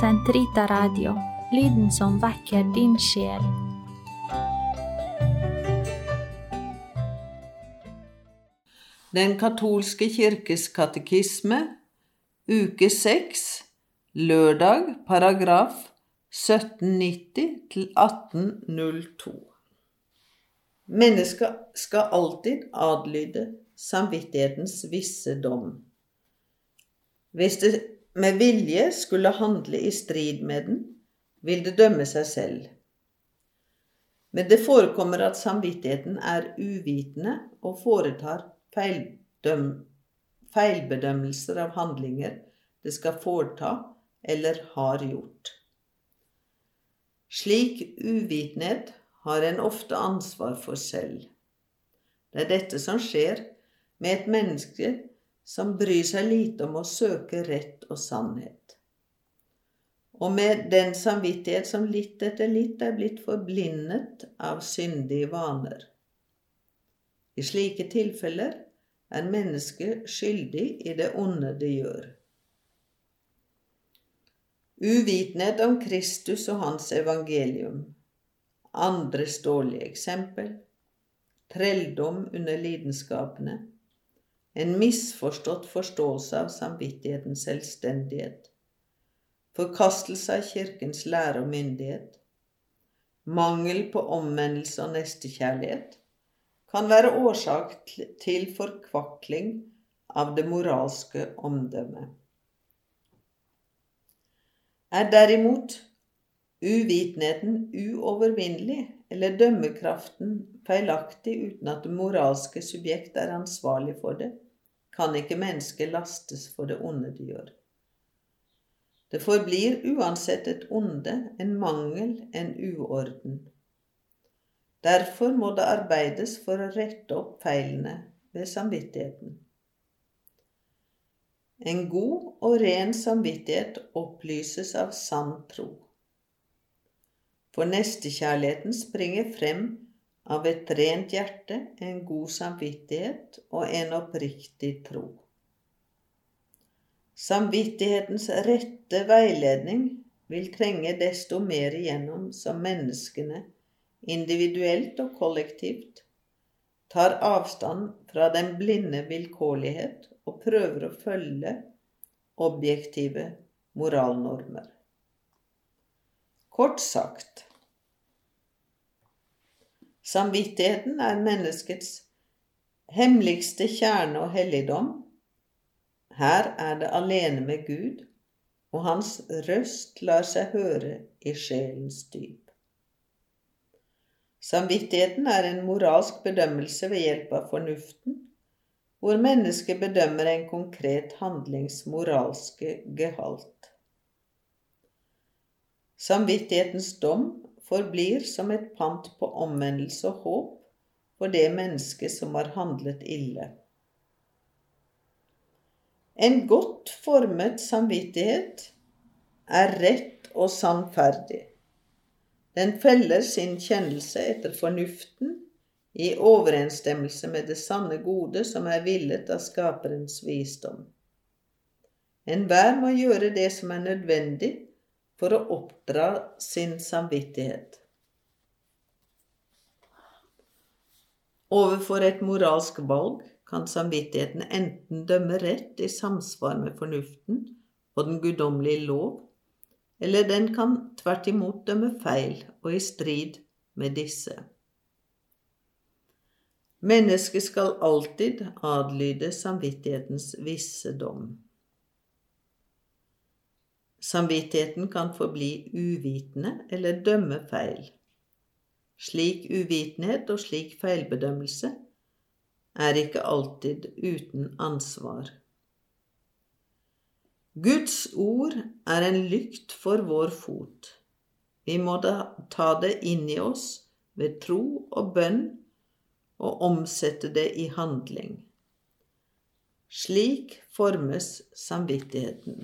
Sentrita Radio, lyden som vekker din sjel. Den katolske kirkes katekisme, uke 6, lørdag, paragraf 1790 1802. Mennesket skal alltid adlyde samvittighetens visse dom. Hvis det med vilje skulle handle i strid med den, vil det dømme seg selv. Men det forekommer at samvittigheten er uvitende og foretar feilbedømmelser av handlinger det skal foreta eller har gjort. Slik uvitenhet har en ofte ansvar for selv. Det er dette som skjer med et menneske som bryr seg lite om å søke rett og sannhet, og med den samvittighet som litt etter litt er blitt forblindet av syndige vaner. I slike tilfeller er mennesket skyldig i det onde det gjør. Uvitenhet om Kristus og hans evangelium, andres dårlige eksempel, trelldom under lidenskapene, en misforstått forståelse av samvittighetens selvstendighet, forkastelse av Kirkens lære og myndighet, mangel på omvendelse og nestekjærlighet, kan være årsak til forkvakling av det moralske omdømmet. Er derimot uvitenheten uovervinnelig eller dømmekraften feilaktig uten at det moralske subjekt er ansvarlig for det, kan ikke mennesket lastes for det onde de gjør. Det forblir uansett et onde, en mangel, en uorden. Derfor må det arbeides for å rette opp feilene ved samvittigheten. En god og ren samvittighet opplyses av sann tro. For nestekjærligheten springer frem av et rent hjerte, en god samvittighet og en oppriktig tro. Samvittighetens rette veiledning vil trenge desto mer igjennom som menneskene, individuelt og kollektivt, tar avstand fra den blinde vilkårlighet og prøver å følge objektive moralnormer. Kort sagt Samvittigheten er menneskets hemmeligste kjerne og helligdom. Her er det alene med Gud, og hans røst lar seg høre i sjelens dyp. Samvittigheten er en moralsk bedømmelse ved hjelp av fornuften hvor mennesket bedømmer en konkret handlings moralske gehalt. Samvittighetens dom forblir som et pant på omvendelse og håp for det mennesket som har handlet ille. En godt formet samvittighet er rett og sannferdig. Den feller sin kjennelse etter fornuften i overensstemmelse med det sanne gode som er villet av Skaperens visdom. Enhver må gjøre det som er nødvendig for å oppdra sin samvittighet. Overfor et moralsk valg kan samvittigheten enten dømme rett i samsvar med fornuften og den guddommelige lov, eller den kan tvert imot dømme feil og i strid med disse. Mennesket skal alltid adlyde samvittighetens visse dom. Samvittigheten kan forbli uvitende eller dømme feil. Slik uvitenhet og slik feilbedømmelse er ikke alltid uten ansvar. Guds ord er en lykt for vår fot. Vi må ta det inn i oss ved tro og bønn og omsette det i handling. Slik formes samvittigheten.